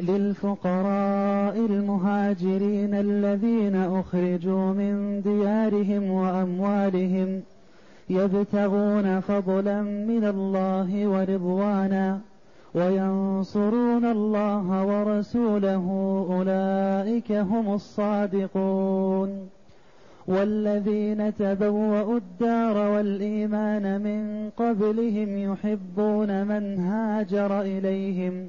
للفقراء المهاجرين الذين أخرجوا من ديارهم وأموالهم يبتغون فضلا من الله ورضوانا وينصرون الله ورسوله أولئك هم الصادقون والذين تبوأوا الدار والإيمان من قبلهم يحبون من هاجر إليهم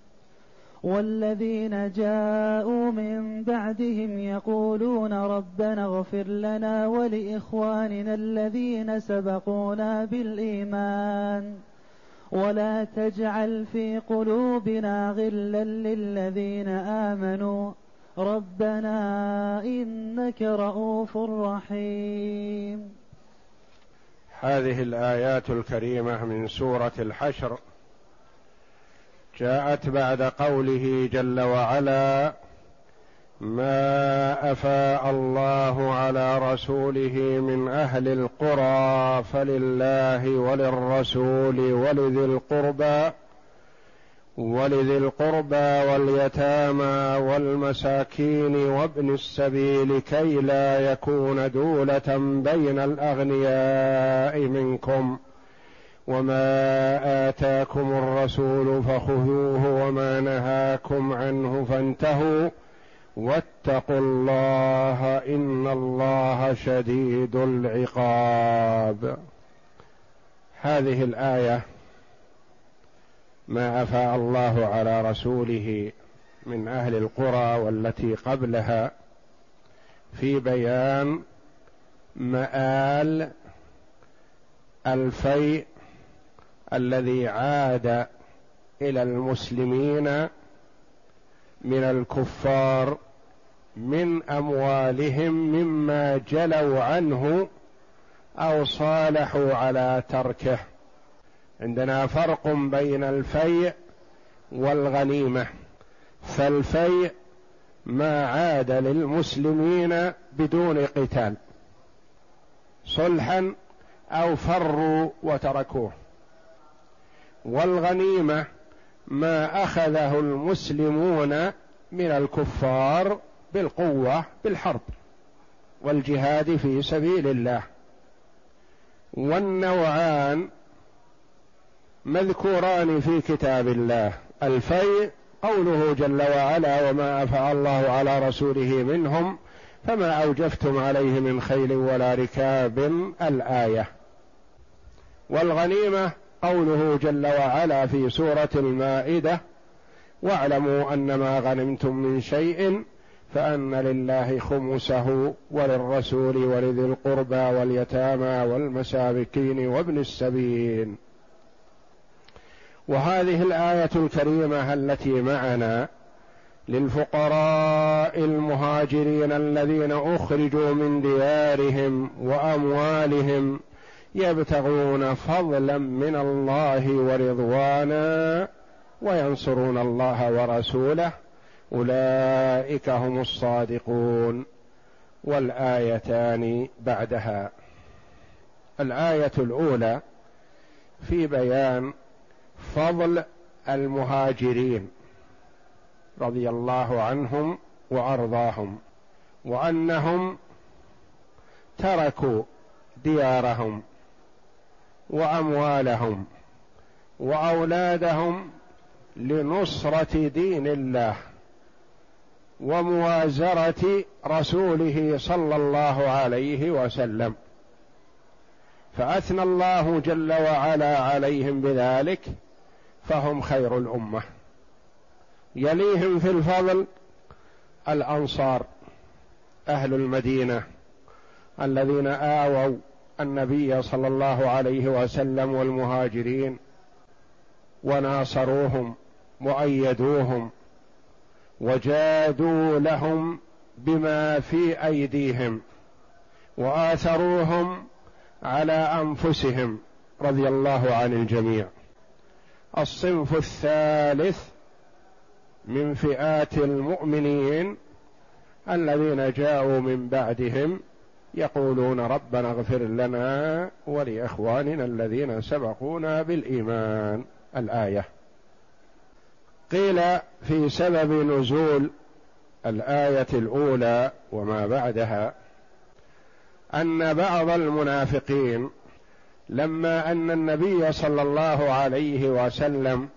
والذين جاءوا من بعدهم يقولون ربنا اغفر لنا ولإخواننا الذين سبقونا بالإيمان. ولا تجعل في قلوبنا غلا للذين آمنوا. ربنا إنك رؤوف رحيم. هذه الآيات الكريمة من سورة الحشر. جاءت بعد قوله جل وعلا ما أفاء الله على رسوله من أهل القرى فلله وللرسول ولذي القربى ولذي القربى واليتامى والمساكين وابن السبيل كي لا يكون دولة بين الأغنياء منكم. وما اتاكم الرسول فخذوه وما نهاكم عنه فانتهوا واتقوا الله ان الله شديد العقاب. هذه الآية ما أفاء الله على رسوله من أهل القرى والتي قبلها في بيان مآل الفيء الذي عاد إلى المسلمين من الكفار من أموالهم مما جلوا عنه أو صالحوا على تركه. عندنا فرق بين الفيء والغنيمة. فالفيء ما عاد للمسلمين بدون قتال صلحا أو فروا وتركوه. والغنيمة ما أخذه المسلمون من الكفار بالقوة بالحرب والجهاد في سبيل الله. والنوعان مذكوران في كتاب الله. الفيء قوله جل وعلا وما افاء الله على رسوله منهم فما أوجفتم عليه من خيل ولا ركاب. الآية. والغنيمة قوله جل وعلا في سورة المائدة واعلموا ان ما غنمتم من شيء فأن لله خمسه وللرسول ولذي القربى واليتامى والمساكين وابن السبيل وهذه الآية الكريمة التي معنا للفقراء المهاجرين الذين أخرجوا من ديارهم وأموالهم يبتغون فضلا من الله ورضوانا وينصرون الله ورسوله. أولئك هم الصادقون. والآيتان بعدها. الآية الأولى في بيان فضل المهاجرين رضي الله عنهم وأرضاهم وأنهم تركوا ديارهم. وأموالهم وأولادهم لنصرة دين الله وموازرة رسوله صلى الله عليه وسلم. فأثنى الله جل وعلا عليهم بذلك فهم خير الأمة. يليهم في الفضل الأنصار أهل المدينة الذين آووا النبي صلى الله عليه وسلم والمهاجرين وناصروهم وايدوهم وجادوا لهم بما في أيديهم وآثروهم على أنفسهم رضي الله عن الجميع. الصنف الثالث من فئات المؤمنين الذين جاءوا من بعدهم يقولون ربنا اغفر لنا ولإخواننا الذين سبقونا بالإيمان. الآية. قيل في سبب نزول الآية الأولى وما بعدها أن بعض المنافقين لما أن النبي صلى الله عليه وسلم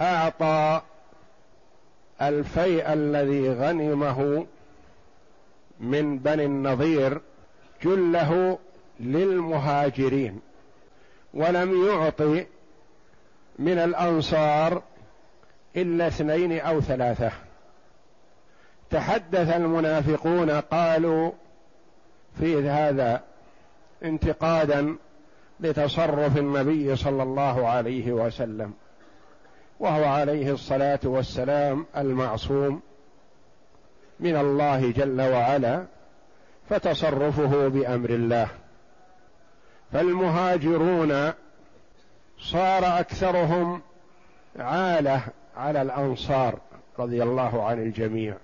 أعطى الفيء الذي غنمه من بني النضير جله للمهاجرين ولم يعطي من الأنصار إلا اثنين أو ثلاثة. تحدث المنافقون قالوا في هذا انتقادا لتصرف النبي صلى الله عليه وسلم وهو عليه الصلاة والسلام المعصوم. من الله جل وعلا فتصرفه بأمر الله. فالمهاجرون صار أكثرهم عالة على الأنصار رضي الله عن الجميع.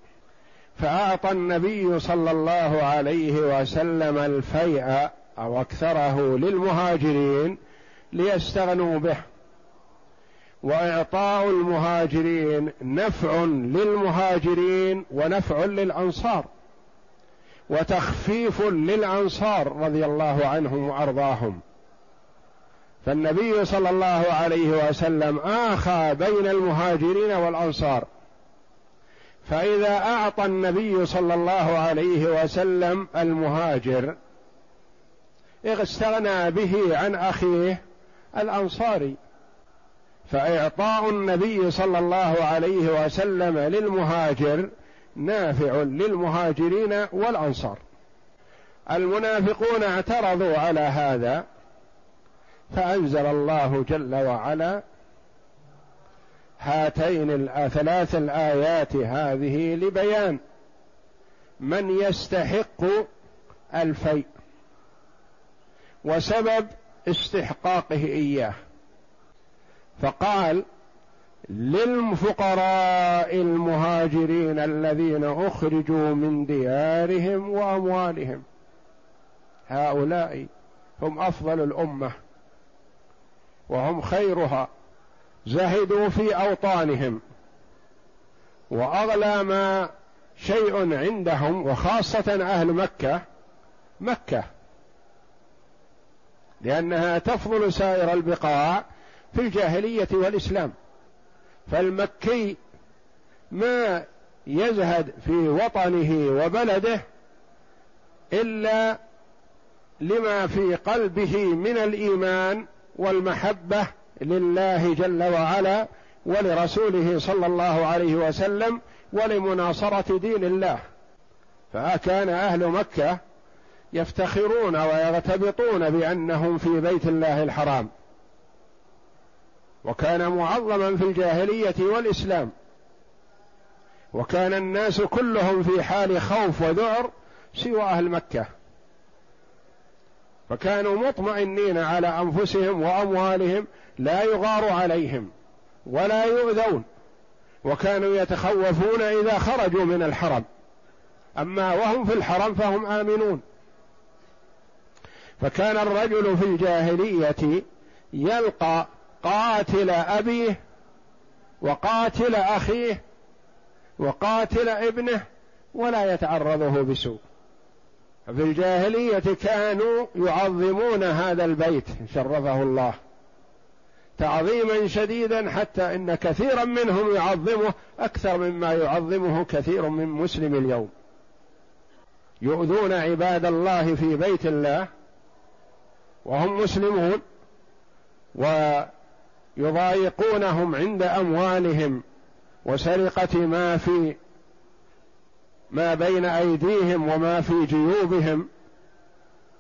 فأعطى النبي صلى الله عليه وسلم الفيء أو أكثره للمهاجرين ليستغنوا به. وإعطاء المهاجرين نفع للمهاجرين ونفع للأنصار وتخفيف للأنصار رضي الله عنهم وأرضاهم. فالنبي صلى الله عليه وسلم آخى بين المهاجرين والأنصار. فإذا أعطى النبي صلى الله عليه وسلم المهاجر استغنى به عن أخيه الأنصاري. فإعطاء النبي صلى الله عليه وسلم للمهاجر نافع للمهاجرين والأنصار. المنافقون اعترضوا على هذا فأنزل الله جل وعلا هاتين الثلاث الآيات هذه لبيان من يستحق الفيء وسبب استحقاقه إياه. فقال للفقراء المهاجرين الذين أخرجوا من ديارهم وأموالهم. هؤلاء هم أفضل الأمة وهم خيرها. زهدوا في أوطانهم وأغلى ما شيء عندهم وخاصة أهل مكة مكة. لأنها تفضل سائر البقاع في الجاهلية والإسلام. فالمكي ما يزهد في وطنه وبلده إلا لما في قلبه من الإيمان والمحبة لله جل وعلا ولرسوله صلى الله عليه وسلم ولمناصرة دين الله. فكان أهل مكة يفتخرون ويغتبطون بأنهم في بيت الله الحرام. وكان معظما في الجاهلية والإسلام. وكان الناس كلهم في حال خوف وذعر سوى أهل مكة. فكانوا مطمئنين على أنفسهم وأموالهم لا يغار عليهم ولا يؤذون. وكانوا يتخوفون إذا خرجوا من الحرم. أما وهم في الحرم فهم آمنون. فكان الرجل في الجاهلية يلقى قاتل أبيه وقاتل أخيه وقاتل ابنه ولا يتعرضه بسوء. في الجاهلية كانوا يعظمون هذا البيت شرفه الله تعظيما شديدا حتى إن كثيرا منهم يعظمه أكثر مما يعظمه كثير من مسلم اليوم. يؤذون عباد الله في بيت الله وهم مسلمون ويضايقونهم عند أموالهم وسرقة ما في ما بين أيديهم وما في جيوبهم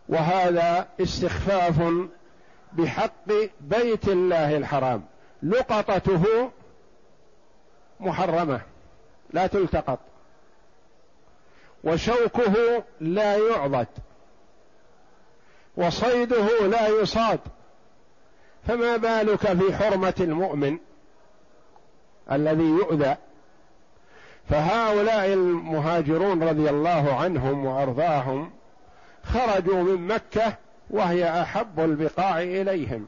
وهذا استخفاف بحق بيت الله الحرام. لقطته محرمة لا تلتقط. وشوكه لا يعضد وصيده لا يصاد. فما بالك في حرمة المؤمن الذي يؤذى؟ فهؤلاء المهاجرون رضي الله عنهم وأرضاهم خرجوا من مكة وهي أحب البقاع إليهم.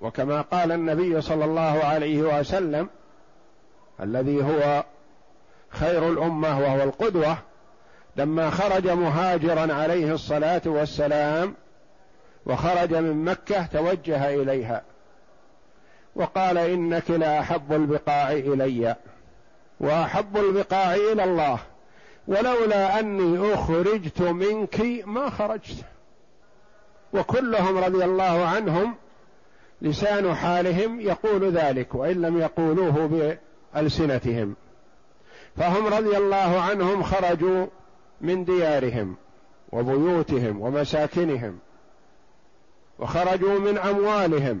وكما قال النبي صلى الله عليه وسلم الذي هو خير الأمة وهو القدوة لما خرج مهاجرا عليه الصلاة والسلام وخرج من مكة توجه إليها وقال إنك لأحب البقاع إلي وأحب البقاع إلى الله ولولا أني أخرجت منك ما خرجت وكلهم رضي الله عنهم لسان حالهم يقول ذلك وإن لم يقولوه بألسنتهم فهم رضي الله عنهم خرجوا من ديارهم وبيوتهم ومساكنهم وخرجوا من أموالهم.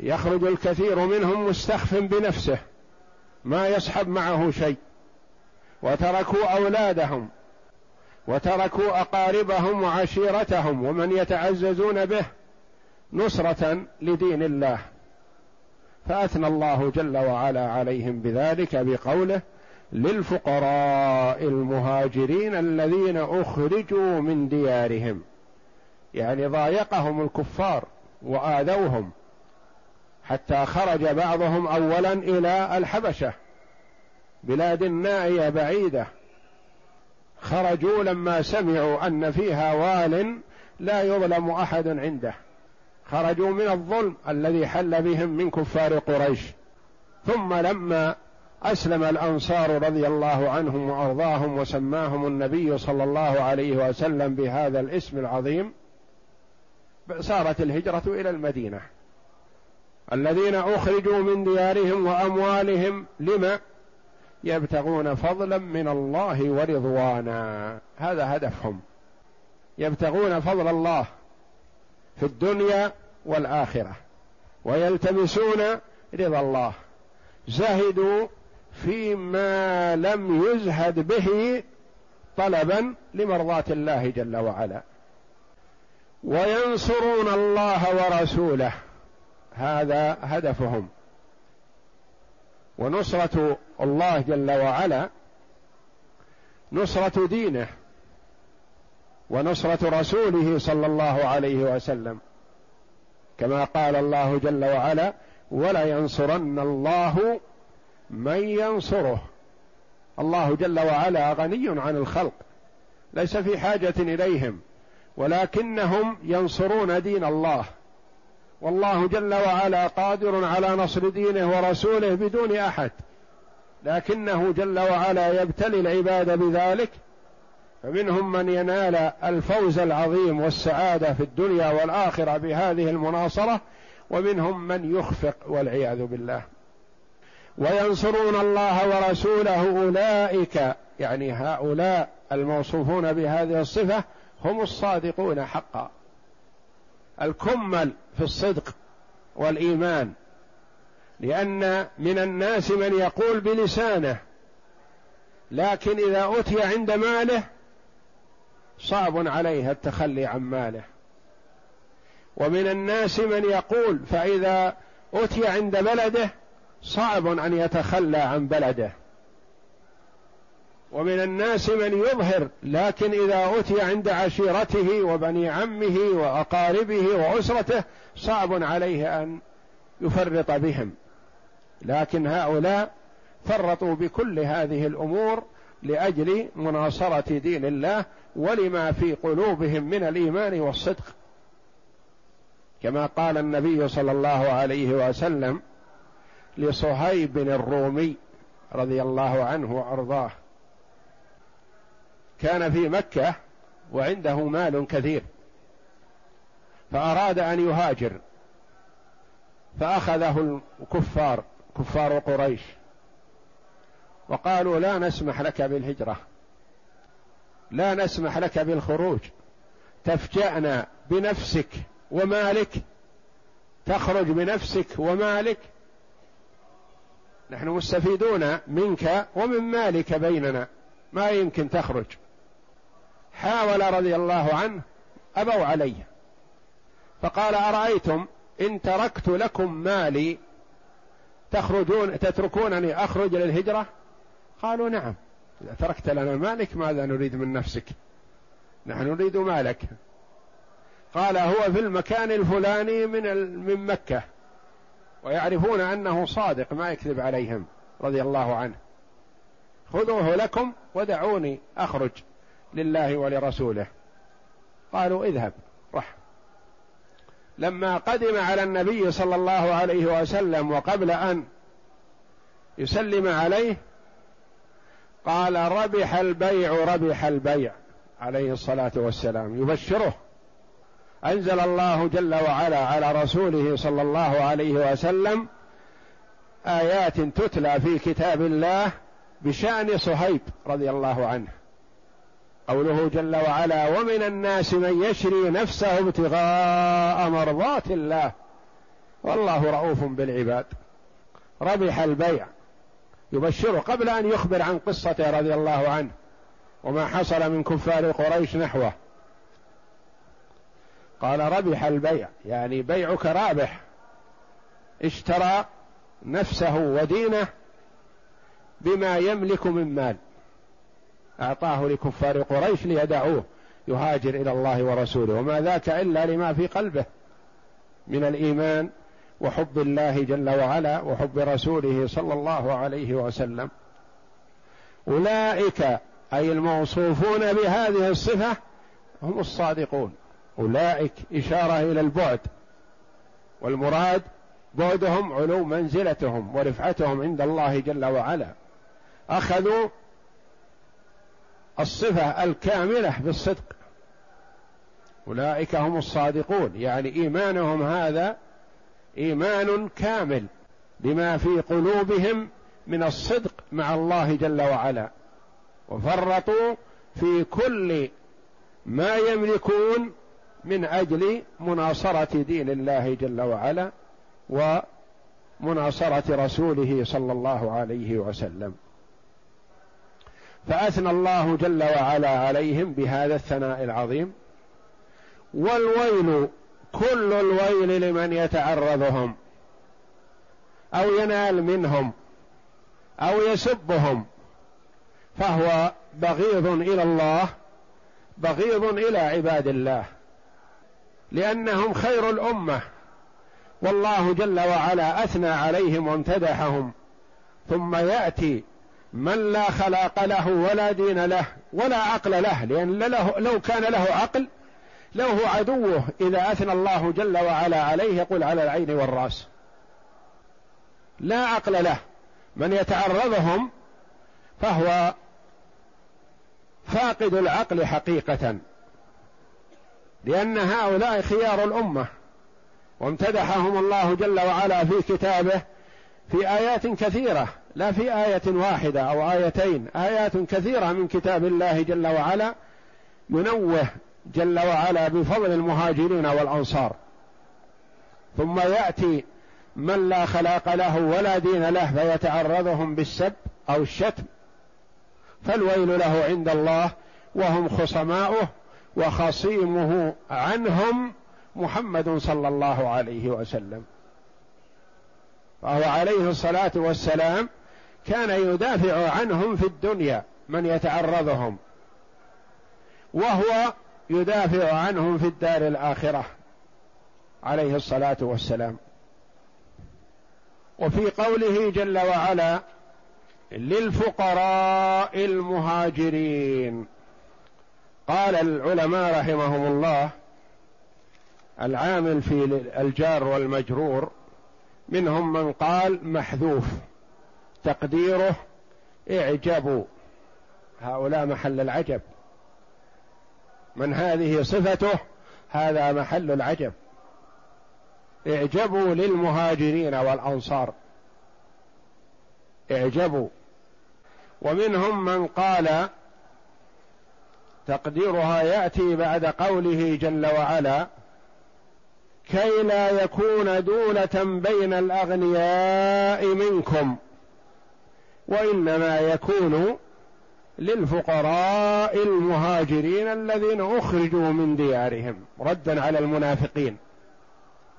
يخرج الكثير منهم مستخف بنفسه ما يسحب معه شيء. وتركوا أولادهم وتركوا أقاربهم وعشيرتهم ومن يتعززون به نصرة لدين الله. فأثنى الله جل وعلا عليهم بذلك بقوله للفقراء المهاجرين الذين أخرجوا من ديارهم. يعني ضايقهم الكفار وآذوهم حتى خرج بعضهم اولا إلى الحبشة بلاد نائيه بعيدة. خرجوا لما سمعوا أن فيها وال لا يظلم أحد عنده. خرجوا من الظلم الذي حل بهم من كفار قريش. ثم لما أسلم الأنصار رضي الله عنهم وأرضاهم وسماهم النبي صلى الله عليه وسلم بهذا الاسم العظيم صارت الهجرة إلى المدينة. الذين أخرجوا من ديارهم وأموالهم لما؟ يبتغون فضلا من الله ورضوانا. هذا هدفهم. يبتغون فضل الله في الدنيا والآخرة. ويلتمسون رضا الله. زهدوا فيما لم يزهد به طلبا لمرضاة الله جل وعلا. وينصرون الله ورسوله. هذا هدفهم. ونصرة الله جل وعلا نصرة دينه ونصرة رسوله صلى الله عليه وسلم. كما قال الله جل وعلا ولا ينصرن الله من ينصره. الله جل وعلا غني عن الخلق ليس في حاجة إليهم. ولكنهم ينصرون دين الله. والله جل وعلا قادر على نصر دينه ورسوله بدون أحد. لكنه جل وعلا يبتلي العباد بذلك فمنهم من ينال الفوز العظيم والسعادة في الدنيا والآخرة بهذه المناصرة ومنهم من يخفق والعياذ بالله. وينصرون الله ورسوله أولئك يعني هؤلاء الموصوفون بهذه الصفة هم الصادقون حقا. الكمل في الصدق والإيمان. لأن من الناس من يقول بلسانه لكن إذا أتي عند ماله صعب عليه التخلي عن ماله. ومن الناس من يقول فإذا أتي عند بلده صعب أن يتخلى عن بلده. ومن الناس من يظهر لكن إذا أتي عند عشيرته وبني عمه وأقاربه وأسرته صعب عليه أن يفرط بهم. لكن هؤلاء فرطوا بكل هذه الأمور لأجل مناصرة دين الله ولما في قلوبهم من الإيمان والصدق. كما قال النبي صلى الله عليه وسلم لصهيب الرومي رضي الله عنه وأرضاه كان في مكة وعنده مال كثير. فأراد أن يهاجر. فأخذه الكفار كفار قريش. وقالوا لا نسمح لك بالهجرة. لا نسمح لك بالخروج. تفجأنا بنفسك ومالك. تخرج بنفسك ومالك. نحن مستفيدون منك ومن مالك بيننا. ما يمكن تخرج. حاول رضي الله عنه أبوا عليه. فقال أرأيتم إن تركت لكم مالي تخرجون تتركونني أخرج للهجرة؟ قالوا نعم. إذا تركت لنا مالك ماذا نريد من نفسك؟ نحن نريد مالك. قال هو في المكان الفلاني من من مكة. ويعرفون أنه صادق ما يكذب عليهم رضي الله عنه. خذوه لكم ودعوني أخرج. لله ولرسوله. قالوا اذهب رح. لما قدم على النبي صلى الله عليه وسلم وقبل أن يسلم عليه قال ربح البيع ربح البيع. عليه الصلاة والسلام. يبشره. أنزل الله جل وعلا على رسوله صلى الله عليه وسلم آيات تتلى في كتاب الله بشأن صهيب رضي الله عنه. قوله جل وعلا ومن الناس من يشري نفسه ابتغاء مرضات الله. والله رؤوف بالعباد. ربح البيع. يبشره قبل ان يخبر عن قصته رضي الله عنه. وما حصل من كفار قريش نحوه. قال ربح البيع. يعني بيعك رابح. اشترى نفسه ودينه بما يملك من مال. أعطاه لكفار قريش ليدعوه يهاجر إلى الله ورسوله. وما ذاك إلا لما في قلبه من الإيمان وحب الله جل وعلا وحب رسوله صلى الله عليه وسلم. أولئك أي الموصوفون بهذه الصفة هم الصادقون. أولئك إشارة إلى البعد. والمراد بعدهم علو منزلتهم ورفعتهم عند الله جل وعلا. أخذوا الصفة الكاملة بالصدق. أولئك هم الصادقون. يعني إيمانهم هذا إيمان كامل بما في قلوبهم من الصدق مع الله جل وعلا. وفرطوا في كل ما يملكون من أجل مناصرة دين الله جل وعلا ومناصرة رسوله صلى الله عليه وسلم. فأثنى الله جل وعلا عليهم بهذا الثناء العظيم. والويل كل الويل لمن يتعرضهم أو ينال منهم أو يسبهم فهو بغيض إلى الله بغيض إلى عباد الله لأنهم خير الأمة. والله جل وعلا أثنى عليهم وامتدحهم ثم يأتي من لا خلاق له ولا دين له ولا عقل له لأن له لو كان له عقل لو هو عدوه إذا أثنى الله جل وعلا عليه يقول على العين والرأس. لا عقل له. من يتعرضهم فهو فاقد العقل حقيقة لأن هؤلاء خيار الأمة. وامتدحهم الله جل وعلا في كتابه في آيات كثيرة. لا في آية واحدة أو آيتين آيات كثيرة من كتاب الله جل وعلا ينوه جل وعلا بفضل المهاجرين والأنصار. ثم يأتي من لا خلاق له ولا دين له فيتعرضهم بالسب أو الشتم. فالويل له عند الله وهم خصماؤه وخصيمه عنهم محمد صلى الله عليه وسلم. فهو عليه الصلاة والسلام كان يدافع عنهم في الدنيا من يتعرضهم وهو يدافع عنهم في الدار الآخرة عليه الصلاة والسلام. وفي قوله جل وعلا للفقراء المهاجرين. قال العلماء رحمهم الله العامل في الجار والمجرور منهم من قال محذوف. تقديره اعجبوا هؤلاء محل العجب. من هذه صفته هذا محل العجب. إعجبوا للمهاجرين والأنصار. إعجبوا. ومنهم من قال تقديرها يأتي بعد قوله جل وعلا كي لا يكون دولة بين الأغنياء منكم. وإنما يكون للفقراء المهاجرين الذين أخرجوا من ديارهم ردا على المنافقين.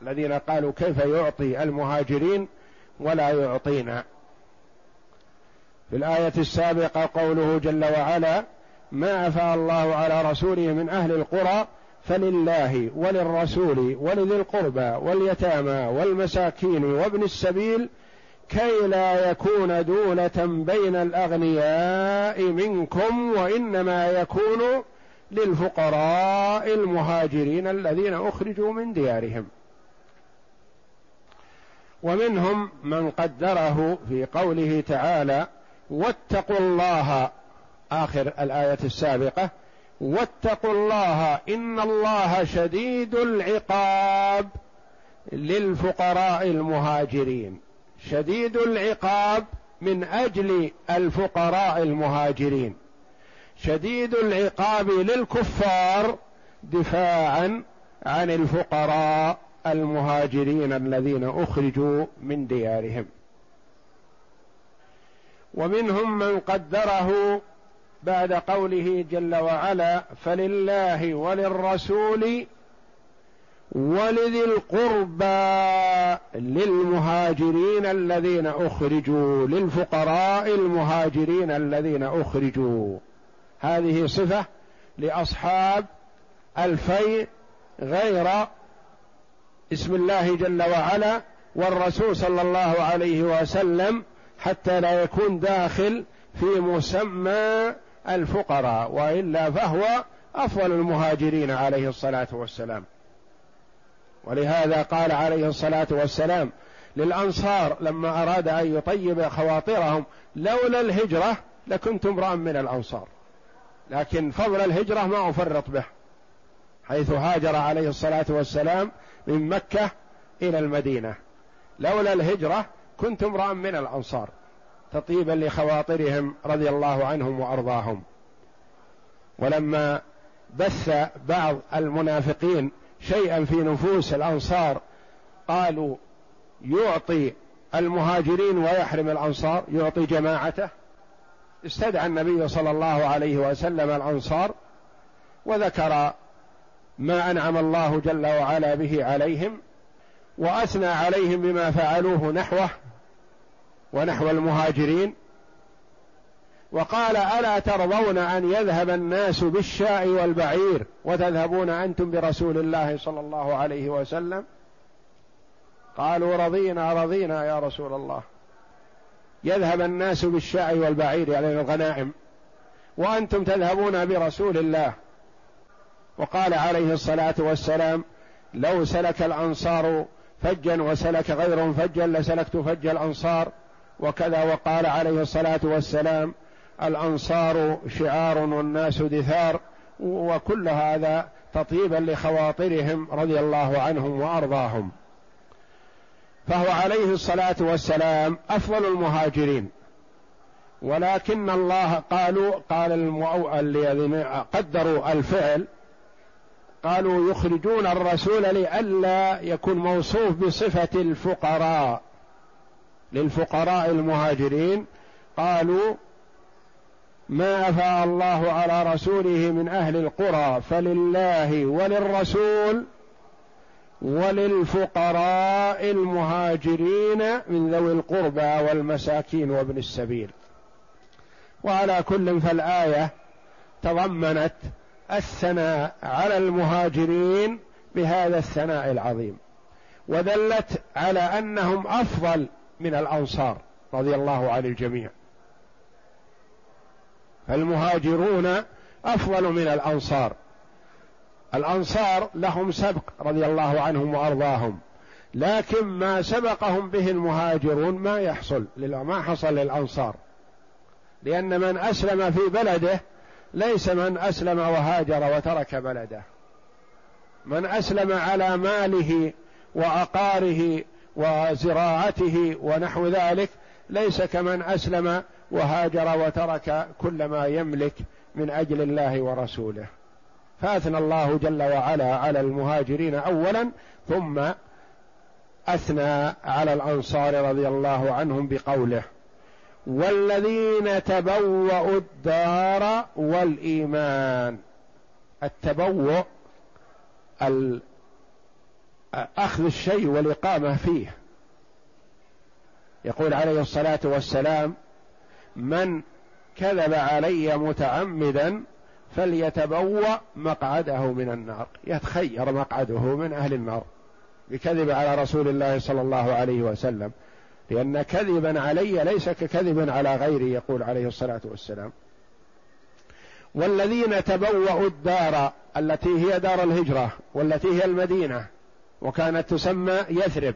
الذين قالوا كيف يعطي المهاجرين ولا يعطينا. في الآية السابقة قوله جل وعلا ما أفاء الله على رسوله من أهل القرى فلله وللرسول ولذي القربى واليتامى والمساكين وابن السبيل كي لا يكون دولة بين الأغنياء منكم وإنما يكون للفقراء المهاجرين الذين أخرجوا من ديارهم. ومنهم من قدره في قوله تعالى واتقوا الله آخر الآية السابقة واتقوا الله إن الله شديد العقاب للفقراء المهاجرين. شديد العقاب من أجل الفقراء المهاجرين. شديد العقاب للكفار دفاعا عن الفقراء المهاجرين الذين أخرجوا من ديارهم. ومنهم من قدره بعد قوله جل وعلا فلله وللرسول ولذي القربى للمهاجرين الذين أخرجوا للفقراء المهاجرين الذين أخرجوا. هذه صفة لأصحاب الفيء غير اسم الله جل وعلا والرسول صلى الله عليه وسلم حتى لا يكون داخل في مسمى الفقراء وإلا فهو أفضل المهاجرين عليه الصلاة والسلام. ولهذا قال عليه الصلاة والسلام للأنصار لما أراد أن يطيب خواطرهم لولا الهجرة لكنت امرأ من الأنصار. لكن فضل الهجرة ما أفرط به حيث هاجر عليه الصلاة والسلام من مكة إلى المدينة. لولا الهجرة كنت امرأ من الأنصار تطيبا لخواطرهم رضي الله عنهم وأرضاهم. ولما بث بعض المنافقين شيئا في نفوس الأنصار قالوا يعطي المهاجرين ويحرم الأنصار يعطي جماعته. استدعى النبي صلى الله عليه وسلم الأنصار وذكر ما أنعم الله جل وعلا به عليهم وأثنى عليهم بما فعلوه نحوه ونحو المهاجرين. وقال ألا ترضون أن يذهب الناس بالشاء والبعير وتذهبون أنتم برسول الله صلى الله عليه وسلم؟ قالوا رضينا رضينا يا رسول الله. يذهب الناس بالشاء والبعير يعني الغنائم. وأنتم تذهبون برسول الله. وقال عليه الصلاة والسلام لو سلك الأنصار فجا وسلك غيرهم فجا لسلكت فج الأنصار. وكذا وقال عليه الصلاة والسلام الأنصار شعار والناس دثار وكل هذا تطيبا لخواطرهم رضي الله عنهم وأرضاهم. فهو عليه الصلاة والسلام أفضل المهاجرين. ولكن الله قالوا قال الذين قدروا الفعل قالوا يخرجون الرسول لئلا يكون موصوف بصفة الفقراء. للفقراء المهاجرين قالوا ما أفاء الله على رسوله من أهل القرى فلله وللرسول وللفقراء المهاجرين من ذوي القربى والمساكين وابن السبيل. وعلى كل فالآية تضمنت الثناء على المهاجرين بهذا الثناء العظيم. ودلت على أنهم أفضل من الأنصار رضي الله عن الجميع. فالمهاجرون أفضل من الأنصار. الأنصار لهم سبق رضي الله عنهم وأرضاهم لكن ما سبقهم به المهاجرون ما يحصل ما حصل للأنصار. لأن من أسلم في بلده ليس من أسلم وهاجر وترك بلده. من أسلم على ماله وعقاره وزراعته ونحو ذلك ليس كمن أسلم وهاجر وترك كل ما يملك من أجل الله ورسوله. فأثنى الله جل وعلا على المهاجرين اولا ثم أثنى على الأنصار رضي الله عنهم بقوله والذين تبوأوا الدار والإيمان. التبوء أخذ الشيء والإقامة فيه. يقول عليه الصلاة والسلام من كذب علي متعمدا فليتبوأ مقعده من النار. يتخير مقعده من أهل النار. بكذب على رسول الله صلى الله عليه وسلم. لأن كذبا علي ليس ككذب على غيري يقول عليه الصلاة والسلام. والذين تبوأوا الدار التي هي دار الهجرة والتي هي المدينة وكانت تسمى يثرب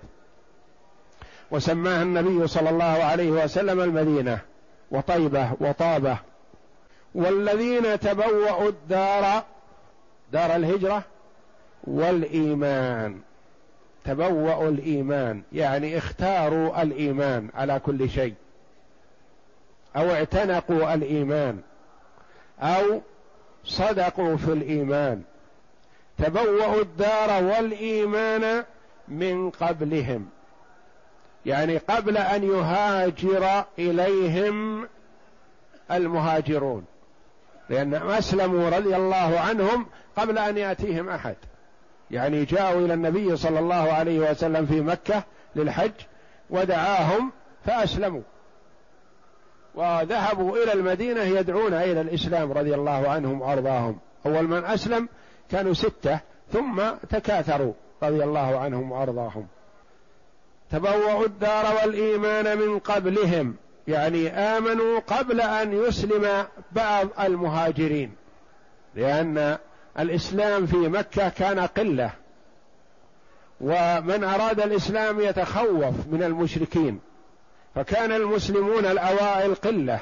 وسماها النبي صلى الله عليه وسلم المدينة. وطيبة وطابة. والذين تبوأوا الدار دار الهجرة والإيمان. تبوأوا الإيمان يعني اختاروا الإيمان على كل شيء. أو اعتنقوا الإيمان. أو صدقوا في الإيمان. تبوأوا الدار والإيمان من قبلهم. يعني قبل أن يهاجر إليهم المهاجرون. لأنهم أسلموا رضي الله عنهم قبل أن يأتيهم أحد. يعني جاءوا إلى النبي صلى الله عليه وسلم في مكة للحج ودعاهم فأسلموا. وذهبوا إلى المدينة يدعون إلى الإسلام رضي الله عنهم وأرضاهم. أول من أسلم كانوا ستة ثم تكاثروا رضي الله عنهم وأرضاهم. تبوأوا الدار والإيمان من قبلهم. يعني آمنوا قبل أن يسلم بعض المهاجرين. لأن الإسلام في مكة كان قلة. ومن أراد الإسلام يتخوف من المشركين. فكان المسلمون الأوائل قلة.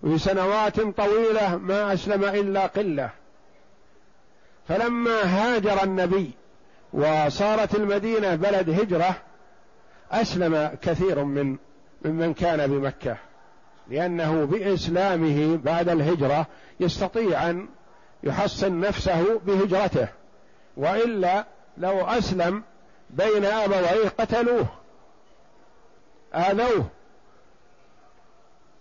في سنوات طويلة ما أسلم إلا قلة. فلما هاجر النبي وصارت المدينة بلد هجرة أسلم كثير من ممن كان بمكة لأنه بإسلامه بعد الهجرة يستطيع أن يحصن نفسه بهجرته وإلا لو أسلم بين أبويه قتلوه آذوه.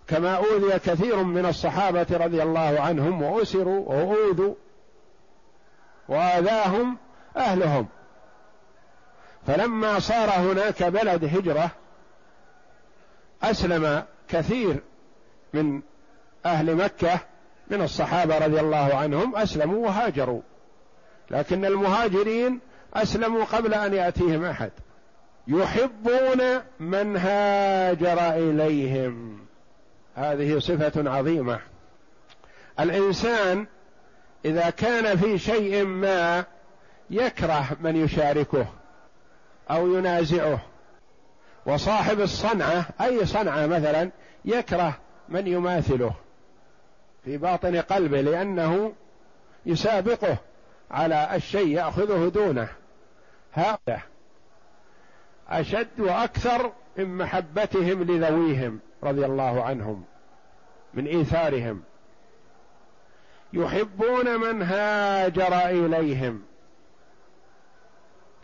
كما أوذي كثير من الصحابة رضي الله عنهم وأسروا وأوذوا وآذاهم أهلهم. فلما صار هناك بلد هجرة أسلم كثير من أهل مكة من الصحابة رضي الله عنهم أسلموا وهاجروا. لكن المهاجرين أسلموا قبل أن يأتيهم أحد. يحبون من هاجر إليهم. هذه صفة عظيمة. الإنسان إذا كان في شيء ما يكره من يشاركه. أو ينازعه. وصاحب الصنعة أي صنعة مثلا يكره من يماثله في باطن قلبه لأنه يسابقه على الشيء يأخذه دونه. هذا أشد وأكثر من محبتهم لذويهم رضي الله عنهم من إيثارهم. يحبون من هاجر إليهم.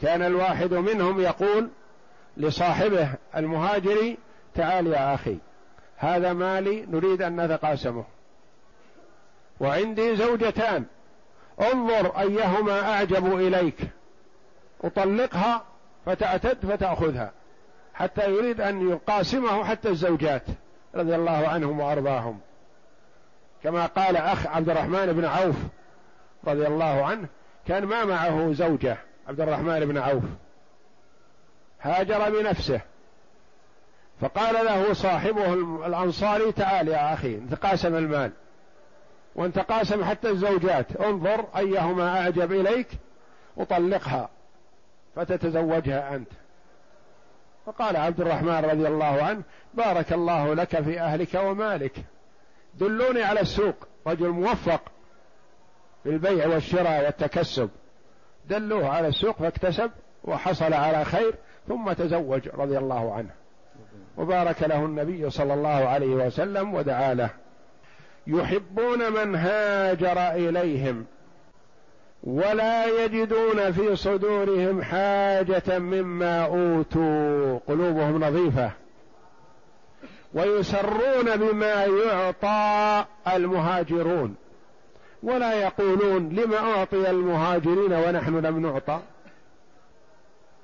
كان الواحد منهم يقول لصاحبه المهاجر تعال يا أخي هذا مالي نريد أن نتقاسمه وعندي زوجتان انظر أيهما أعجب إليك. أطلقها فتعتد فتأخذها حتى يريد أن يقاسمه حتى الزوجات رضي الله عنهم وأرضاهم. كما قال أخ عبد الرحمن بن عوف رضي الله عنه كان ما معه زوجة. عبد الرحمن بن عوف. هاجر بنفسه. فقال له صاحبه الأنصاري تعال يا أخي نتقاسم المال. وان تقاسم حتى الزوجات. انظر أيهما أعجب إليك وطلقها فتتزوجها أنت. فقال عبد الرحمن رضي الله عنه بارك الله لك في أهلك ومالك. دلوني على السوق رجل موفق في البيع والشراء والتكسب. دلوه على السوق فاكتسب وحصل على خير ثم تزوج رضي الله عنه. وبارك له النبي صلى الله عليه وسلم ودعا له. يحبون من هاجر إليهم ولا يجدون في صدورهم حاجة مما أوتوا. قلوبهم نظيفة. ويسرون بما يعطى المهاجرون. ولا يقولون لم أعطي المهاجرين ونحن لم نعطى؟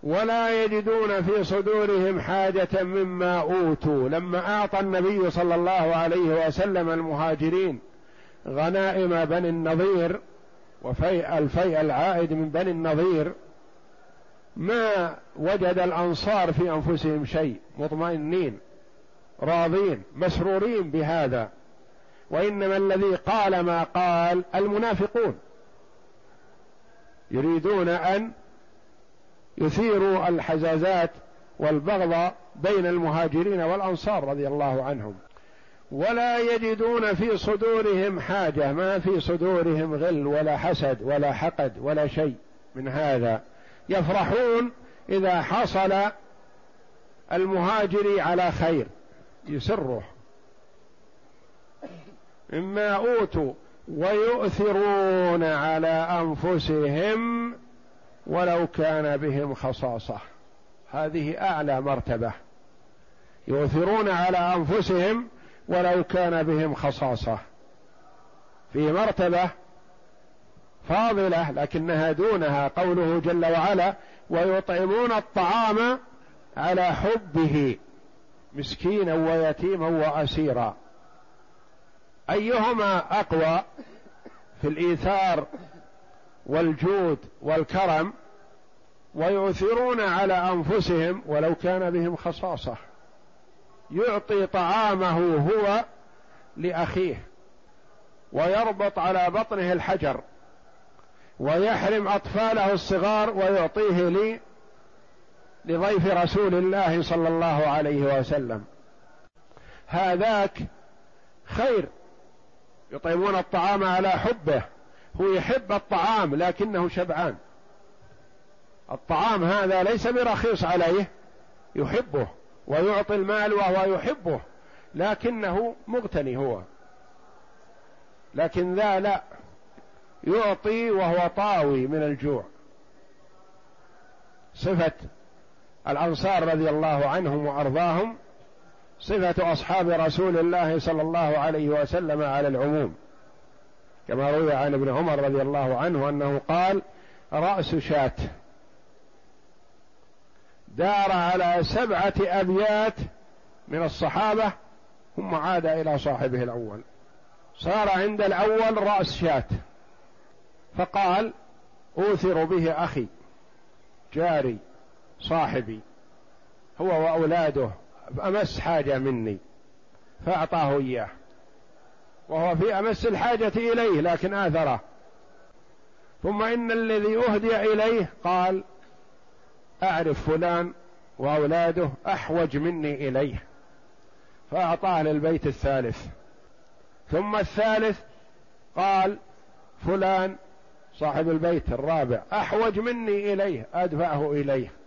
ولا يجدون في صدورهم حاجة مما أوتوا. لما أعطى النبي صلى الله عليه وسلم المهاجرين غنائم بني النضير وفيء الفيء العائد من بني النضير ما وجد الأنصار في أنفسهم شيء مطمئنين راضين مسرورين بهذا. وإنما الذي قال ما قال المنافقون. يريدون أن يثيروا الحزازات والبغض بين المهاجرين والأنصار رضي الله عنهم. ولا يجدون في صدورهم حاجة ما في صدورهم غل ولا حسد ولا حقد ولا شيء من هذا. يفرحون إذا حصل المهاجر على خير يسره مما أوتوا ويؤثرون على أنفسهم ولو كان بهم خصاصة. هذه أعلى مرتبة. يؤثرون على أنفسهم ولو كان بهم خصاصة. في مرتبة فاضلة لكنها دونها قوله جل وعلا ويطعمون الطعام على حبه مسكينا ويتيما وأسيرا. أيهما أقوى في الإيثار والجود والكرم ويؤثرون على أنفسهم ولو كان بهم خصاصة. يعطي طعامه هو لأخيه ويربط على بطنه الحجر ويحرم أطفاله الصغار ويعطيه لي لضيف رسول الله صلى الله عليه وسلم. هذاك خير يطعمون الطعام على حبه. هو يحب الطعام لكنه شبعان. الطعام هذا ليس برخيص عليه. يحبه ويعطي المال وهو يحبه. لكنه مغتني هو. لكن ذا لا. يعطي وهو طاوي من الجوع. صفة الأنصار رضي الله عنهم وأرضاهم صفة أصحاب رسول الله صلى الله عليه وسلم على العموم. كما روي عن ابن عمر رضي الله عنه أنه قال رأس شاة. دار على سبعة أبيات من الصحابة ثم عاد إلى صاحبه الأول. صار عند الأول رأس شاة. فقال أوثر به أخي جاري صاحبي هو وأولاده. أمس حاجة مني فأعطاه إياه. وهو في أمس الحاجة إليه لكن آثره. ثم إن الذي أهدي إليه قال أعرف فلان وأولاده أحوج مني إليه. فأعطاه للبيت الثالث. ثم الثالث قال فلان صاحب البيت الرابع أحوج مني إليه أدفعه إليه.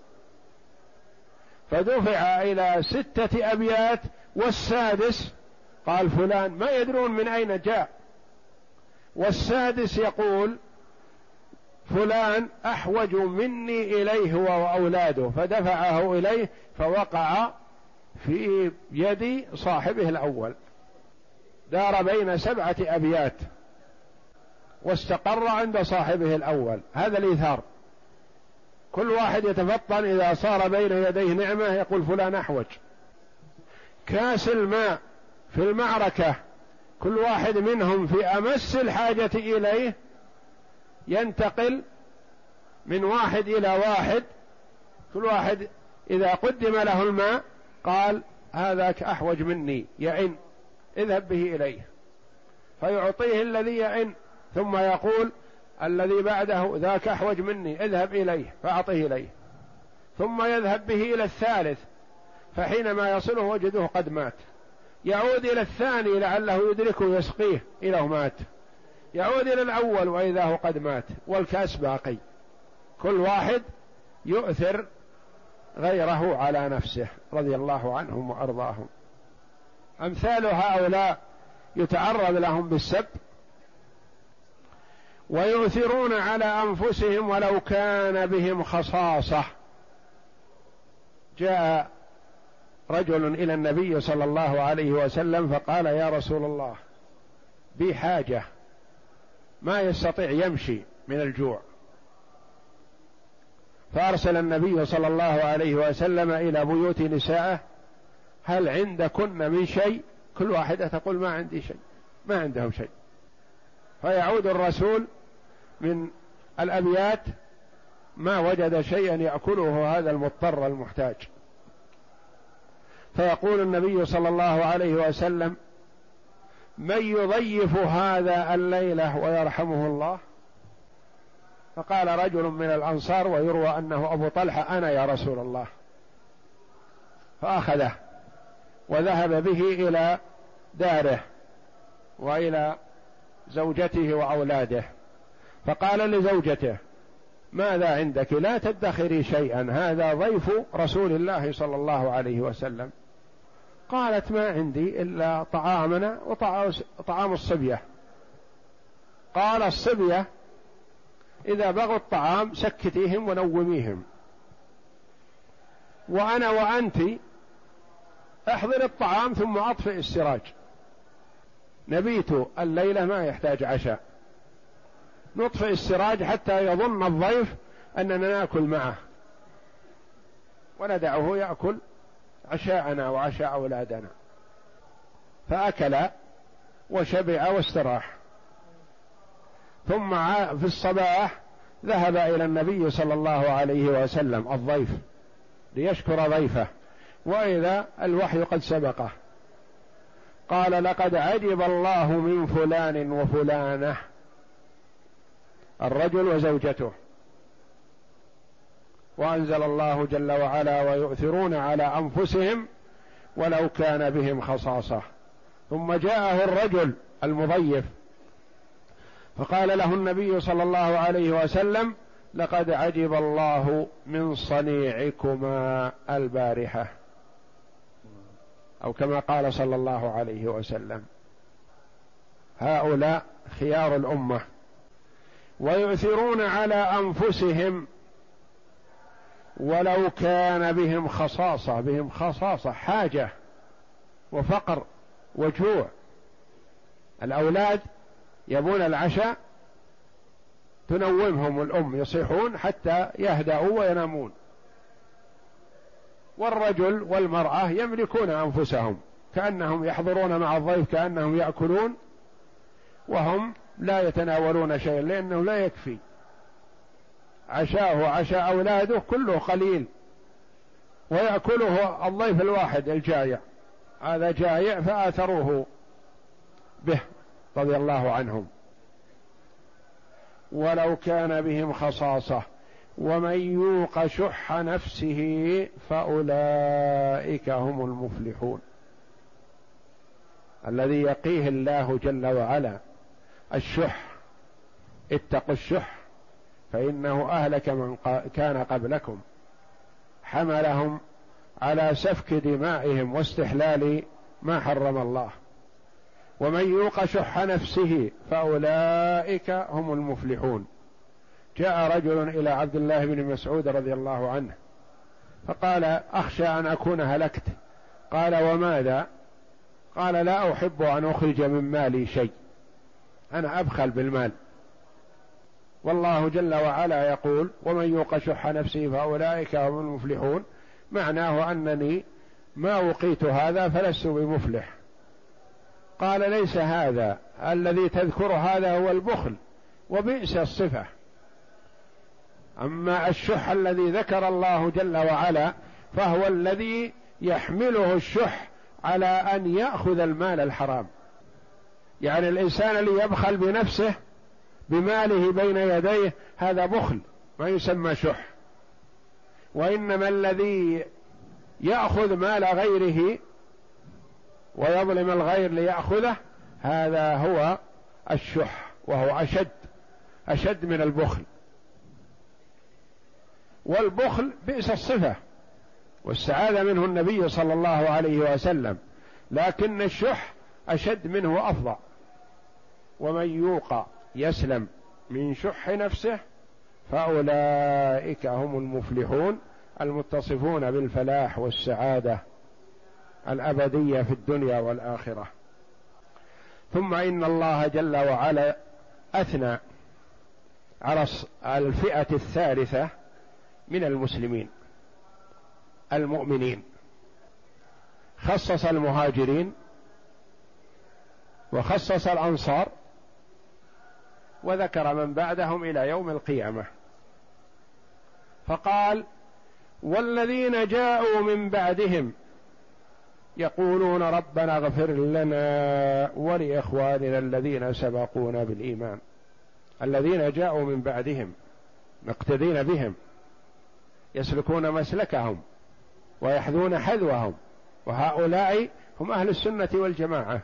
فدفع إلى ستة أبيات والسادس قال فلان ما يدرون من أين جاء. والسادس يقول فلان أحوج مني إليه هو واولاده فدفعه إليه فوقع في يد صاحبه الأول. دار بين سبعة أبيات واستقر عند صاحبه الأول. هذا الإيثار. كل واحد يتفطن إذا صار بين يديه نعمة يقول فلان أحوج. كاس الماء في المعركة كل واحد منهم في أمس الحاجة إليه ينتقل من واحد إلى واحد. كل واحد إذا قدم له الماء قال هذاك أحوج مني يئن اذهب به إليه. فيعطيه الذي يئن ثم يقول الذي بعده ذاك أحوج مني اذهب إليه فاعطه إليه. ثم يذهب به إلى الثالث فحينما يصله وجده قد مات. يعود إلى الثاني لعله يدركه يسقيه إلى مات. يعود إلى الأول وإذا هو قد مات والكأس باقي. كل واحد يؤثر غيره على نفسه رضي الله عنهم وأرضاهم. أمثال هؤلاء يتعرض لهم بالسب ويؤثرون على أنفسهم ولو كان بهم خصاصة. جاء رجل إلى النبي صلى الله عليه وسلم فقال يا رسول الله بي حاجة ما يستطيع يمشي من الجوع. فأرسل النبي صلى الله عليه وسلم إلى بيوت نسائه هل عندكن من شيء؟ كل واحدة تقول ما عندي شيء ما عندهم شيء. فيعود الرسول من الابيات ما وجد شيئا يأكله هذا المضطر المحتاج. فيقول النبي صلى الله عليه وسلم من يضيف هذا الليلة ويرحمه الله؟ فقال رجل من الأنصار ويروى أنه أبو طلحة أنا يا رسول الله. فأخذه وذهب به إلى داره وإلى زوجته وأولاده. فقال لزوجته ماذا عندك؟ لا تدخري شيئا هذا ضيف رسول الله صلى الله عليه وسلم. قالت ما عندي إلا طعامنا وطعام الصبية. قال الصبية إذا بغوا الطعام سكتيهم ونوميهم. وأنا وأنت أحضر الطعام ثم أطفئ السراج. نبيت الليلة ما يحتاج عشاء. نطفئ السراج حتى يظن الضيف أننا نأكل معه. وندعه يأكل عشاءنا وعشاء أولادنا. فأكل وشبع واستراح. ثم في الصباح ذهب إلى النبي صلى الله عليه وسلم الضيف ليشكر ضيفه. وإذا الوحي قد سبقه. قال لقد عجب الله من فلان وفلانة. الرجل وزوجته. وأنزل الله جل وعلا ويؤثرون على أنفسهم ولو كان بهم خصاصة. ثم جاءه الرجل المضيف. فقال له النبي صلى الله عليه وسلم لقد عجب الله من صنيعكما البارحة. أو كما قال صلى الله عليه وسلم هؤلاء خيار الأمة. ويؤثرون على أنفسهم ولو كان بهم خصاصة بهم خصاصة حاجة وفقر وجوع. الأولاد يبون العشاء تنومهم الأم يصيحون حتى يهدأوا وينامون. والرجل والمرأة يملكون أنفسهم كأنهم يحضرون مع الضيف كأنهم يأكلون وهم لا يتناولون شيئا لأنه لا يكفي. عشاءه وعشاء أولاده كله قليل. ويأكله الضيف الواحد الجائع. هذا جائع فآثروه به رضي الله عنهم. ولو كان بهم خصاصة. ومن يوق شح نفسه فأولئك هم المفلحون. الذي يقيه الله جل وعلا. الشح اتقوا الشح فإنه أهلك من كان قبلكم. حملهم على سفك دمائهم واستحلال ما حرم الله. ومن يوق شح نفسه فأولئك هم المفلحون. جاء رجل إلى عبد الله بن مسعود رضي الله عنه فقال أخشى أن أكون هلكت. قال وماذا؟ قال لا أحب أن أخرج من مالي شيء. أنا أبخل بالمال. والله جل وعلا يقول ومن يوق شح نفسه فأولئك هم المفلحون معناه أنني ما وقيت هذا فلست بمفلح. قال ليس هذا. الذي تذكر هذا هو البخل وبئس الصفة أما الشح الذي ذكر الله جل وعلا فهو الذي يحمله الشح على أن يأخذ المال الحرام. يعني الإنسان اللي يبخل بنفسه بماله بين يديه هذا بخل ما يسمى شح. وإنما الذي يأخذ مال غيره ويظلم الغير ليأخذه هذا هو الشح وهو أشد أشد من البخل. والبخل بئس الصفة والسعادة منه النبي صلى الله عليه وسلم لكن الشح أشد منه وأفظع ومن يوق يسلم من شح نفسه فأولئك هم المفلحون المتصفون بالفلاح والسعادة الأبدية في الدنيا والآخرة. ثم إن الله جل وعلا أثنى على الفئة الثالثة من المسلمين المؤمنين. خصص المهاجرين وخصص الأنصار وذكر من بعدهم إلى يوم القيامة. فقال والذين جاءوا من بعدهم يقولون ربنا اغفر لنا ولإخواننا الذين سبقونا بالإيمان. الذين جاءوا من بعدهم مقتدين بهم يسلكون مسلكهم ويحذون حذوهم وهؤلاء هم أهل السنة والجماعة.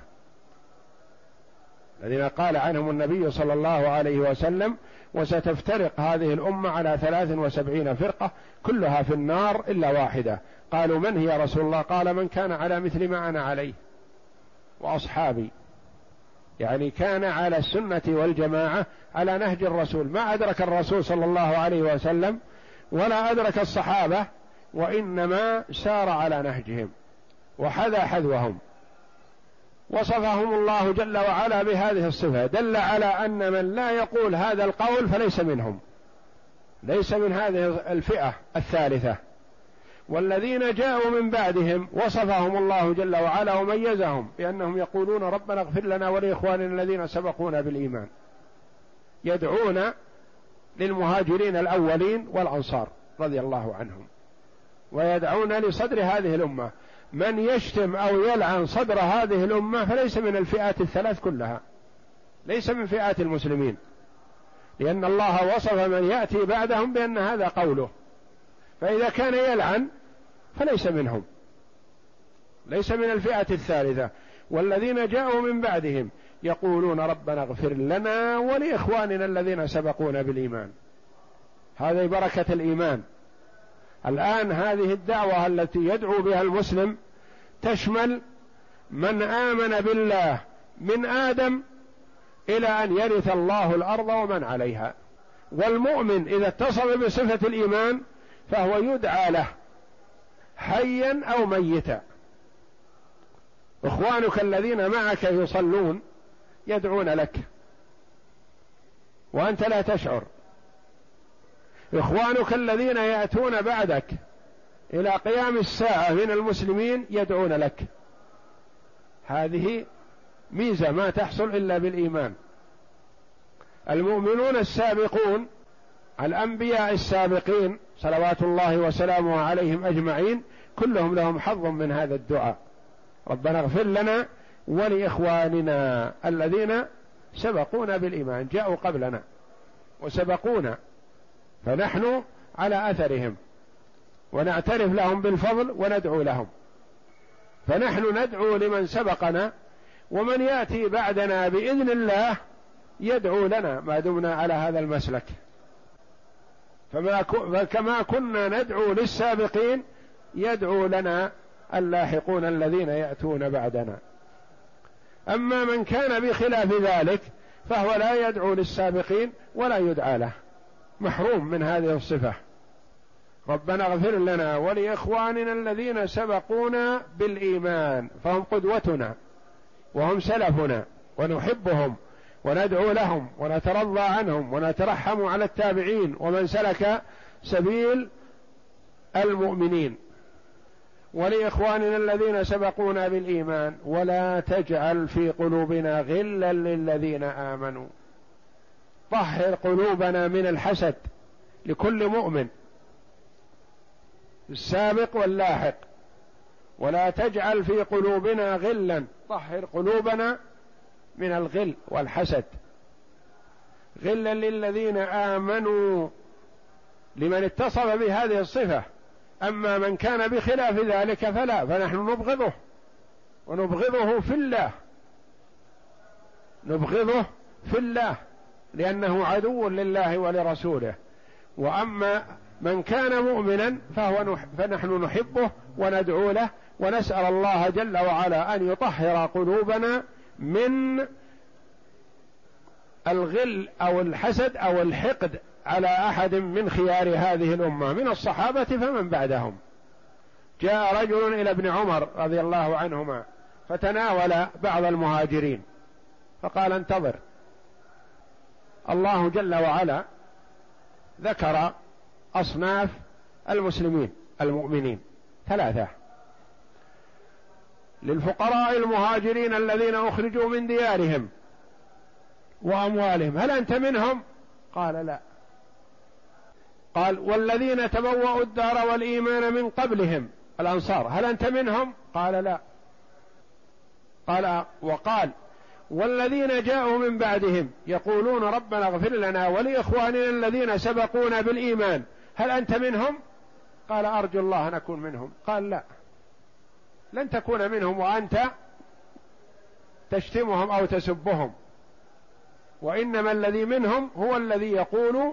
الذين قال عنهم النبي صلى الله عليه وسلم وستفترق هذه الأمة على ثلاث وسبعين فرقة كلها في النار إلا واحدة. قالوا من هي رسول الله؟ قال من كان على مثل ما أنا عليه. وأصحابي. يعني كان على السنة والجماعة على نهج الرسول. ما أدرك الرسول صلى الله عليه وسلم ولا أدرك الصحابة وإنما سار على نهجهم وحذا حذوهم. وصفهم الله جل وعلا بهذه الصفة. دل على أن من لا يقول هذا القول فليس منهم. ليس من هذه الفئة الثالثة. والذين جاءوا من بعدهم وصفهم الله جل وعلا وميزهم بأنهم يقولون ربنا اغفر لنا ولإخواننا الذين سبقونا بالإيمان. يدعون للمهاجرين الأولين والأنصار رضي الله عنهم. ويدعون لصدر هذه الأمة. من يشتم أو يلعن صدر هذه الأمة فليس من الفئات الثلاث كلها. ليس من فئات المسلمين. لأن الله وصف من يأتي بعدهم بأن هذا قوله. فإذا كان يلعن فليس منهم. ليس من الفئة الثالثة. والذين جاءوا من بعدهم يقولون ربنا اغفر لنا ولإخواننا الذين سبقونا بالإيمان. هذه بركة الإيمان. الآن هذه الدعوة التي يدعو بها المسلم تشمل من آمن بالله من آدم إلى أن يرث الله الأرض ومن عليها. والمؤمن إذا اتصف بصفة الإيمان فهو يدعى له حيا أو ميتا. إخوانك الذين معك يصلون يدعون لك. وأنت لا تشعر. إخوانك الذين يأتون بعدك إلى قيام الساعة من المسلمين يدعون لك. هذه ميزة ما تحصل إلا بالإيمان. المؤمنون السابقون الأنبياء السابقين صلوات الله وسلامه عليهم أجمعين كلهم لهم حظ من هذا الدعاء. ربنا اغفر لنا ولإخواننا الذين سبقونا بالإيمان جاءوا قبلنا وسبقونا. فنحن على أثرهم. ونعترف لهم بالفضل وندعو لهم. فنحن ندعو لمن سبقنا ومن يأتي بعدنا بإذن الله يدعو لنا ما دمنا على هذا المسلك. فما فكما كنا ندعو للسابقين يدعو لنا اللاحقون الذين يأتون بعدنا. أما من كان بخلاف ذلك فهو لا يدعو للسابقين ولا يدعى له. محروم من هذه الصفة. ربنا اغفر لنا ولإخواننا الذين سبقونا بالإيمان فهم قدوتنا وهم سلفنا ونحبهم وندعو لهم ونترضى عنهم ونترحم على التابعين ومن سلك سبيل المؤمنين. ولإخواننا الذين سبقونا بالإيمان ولا تجعل في قلوبنا غلا للذين آمنوا. طهر قلوبنا من الحسد لكل مؤمن السابق واللاحق. ولا تجعل في قلوبنا غلا طهر قلوبنا من الغل والحسد. غلا للذين آمنوا لمن اتصف بهذه الصفة. أما من كان بخلاف ذلك فلا فنحن نبغضه. ونبغضه في الله. نبغضه في الله. لأنه عدو لله ولرسوله. وأما من كان مؤمنا فهو نح فنحن نحبه وندعو له ونسأل الله جل وعلا أن يطهر قلوبنا من الغل أو الحسد أو الحقد على أحد من خيار هذه الأمة. من الصحابة فمن بعدهم. جاء رجل إلى ابن عمر رضي الله عنهما فتناول بعض المهاجرين. فقال انتظر. الله جل وعلا ذكر أصناف المسلمين المؤمنين. ثلاثة. للفقراء المهاجرين الذين أخرجوا من ديارهم وأموالهم. هل أنت منهم؟ قال لا. قال والذين تبوأوا الدار والإيمان من قبلهم الأنصار. هل أنت منهم؟ قال لا. قال وقال والذين جاءوا من بعدهم يقولون ربنا اغفر لنا ولإخواننا الذين سبقونا بالإيمان. هل أنت منهم؟ قال أرجو الله أن أكون منهم. قال لا. لن تكون منهم وأنت تشتمهم أو تسبهم. وإنما الذي منهم هو الذي يقول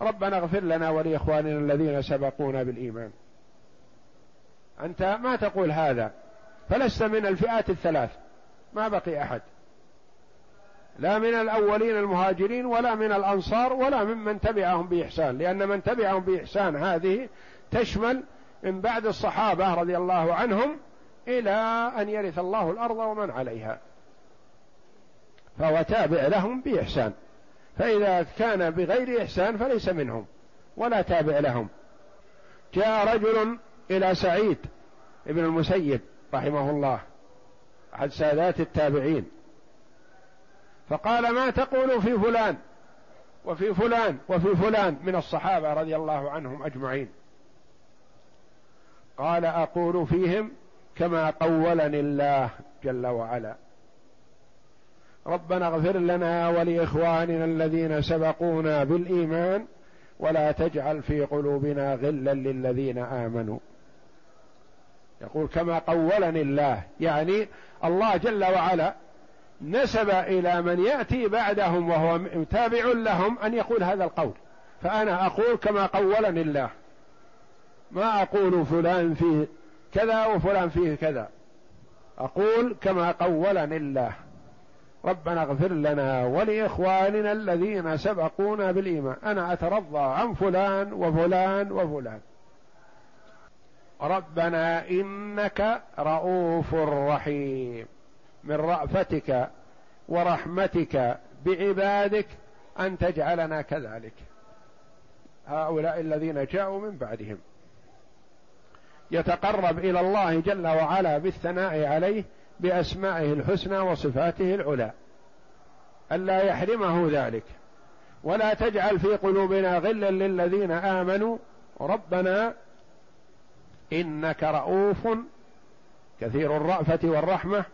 ربنا اغفر لنا ولإخواننا الذين سبقونا بالإيمان. أنت ما تقول هذا. فلست من الفئات الثلاث. ما بقي أحد. لا من الأولين المهاجرين ولا من الأنصار ولا ممن تبعهم بإحسان لأن من تبعهم بإحسان هذه تشمل من بعد الصحابة رضي الله عنهم إلى أن يرث الله الأرض ومن عليها. فهو تابع لهم بإحسان. فإذا كان بغير إحسان فليس منهم ولا تابع لهم. جاء رجل إلى سعيد ابن المسيب رحمه الله أحد سادات التابعين. فقال ما تقول في فلان وفي فلان وفي فلان من الصحابة رضي الله عنهم أجمعين. قال أقول فيهم كما قولني الله جل وعلا. ربنا اغفر لنا ولإخواننا الذين سبقونا بالإيمان ولا تجعل في قلوبنا غلا للذين آمنوا. يقول كما قولني الله يعني الله جل وعلا نسب إلى من يأتي بعدهم وهو تابع لهم أن يقول هذا القول. فأنا أقول كما قولني الله. ما أقول فلان فيه كذا وفلان فيه كذا. أقول كما قولني الله. ربنا اغفر لنا ولإخواننا الذين سبقونا بالإيمان. أنا أترضى عن فلان وفلان وفلان. ربنا إنك رؤوف رحيم. من رأفتك ورحمتك بعبادك أن تجعلنا كذلك. هؤلاء الذين جاءوا من بعدهم. يتقرب إلى الله جل وعلا بالثناء عليه بأسمائه الحسنى وصفاته العلى. الا يحرمه ذلك. ولا تجعل في قلوبنا غلا للذين آمنوا. ربنا إنك رؤوف كثير الرأفة والرحمة.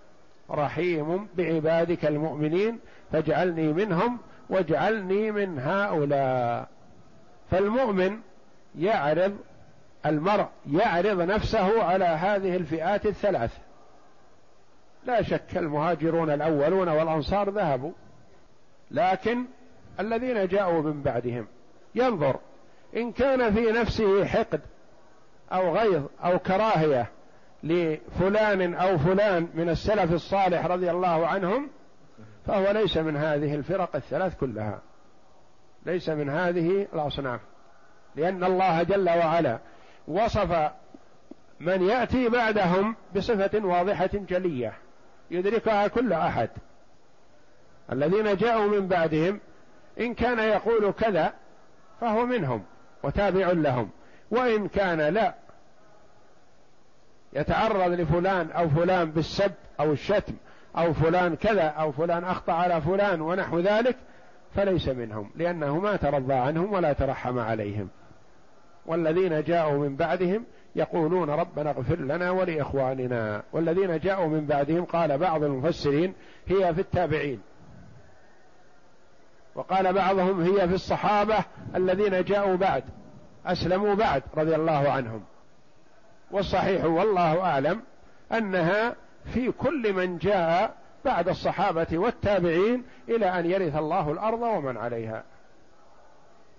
رحيم بعبادك المؤمنين فاجعلني منهم واجعلني من هؤلاء. فالمؤمن يعرض المرء يعرض نفسه على هذه الفئات الثلاث. لا شك المهاجرون الأولون والأنصار ذهبوا لكن الذين جاءوا من بعدهم. ينظر إن كان في نفسه حقد أو غيظ أو كراهية لفلان أو فلان من السلف الصالح رضي الله عنهم فهو ليس من هذه الفرق الثلاث كلها. ليس من هذه الاصناف لأن الله جل وعلا وصف من يأتي بعدهم بصفة واضحة جلية يدركها كل أحد. الذين جاءوا من بعدهم إن كان يقول كذا فهو منهم وتابع لهم وإن كان لا يتعرض لفلان أو فلان بالسب أو الشتم أو فلان كذا أو فلان أخطأ على فلان ونحو ذلك فليس منهم لأنه ما ترضى عنهم ولا ترحم عليهم. والذين جاءوا من بعدهم يقولون ربنا اغفر لنا ولإخواننا. والذين جاءوا من بعدهم قال بعض المفسرين هي في التابعين. وقال بعضهم هي في الصحابة الذين جاءوا بعد أسلموا بعد رضي الله عنهم. والصحيح والله أعلم أنها في كل من جاء بعد الصحابة والتابعين إلى أن يرث الله الأرض ومن عليها.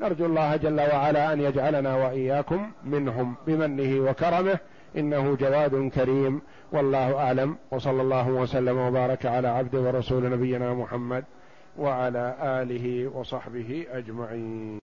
نرجو الله جل وعلا أن يجعلنا وإياكم منهم بمنه وكرمه إنه جواد كريم والله أعلم وصلى الله وسلم وبارك على عبد ورسول نبينا محمد وعلى آله وصحبه أجمعين.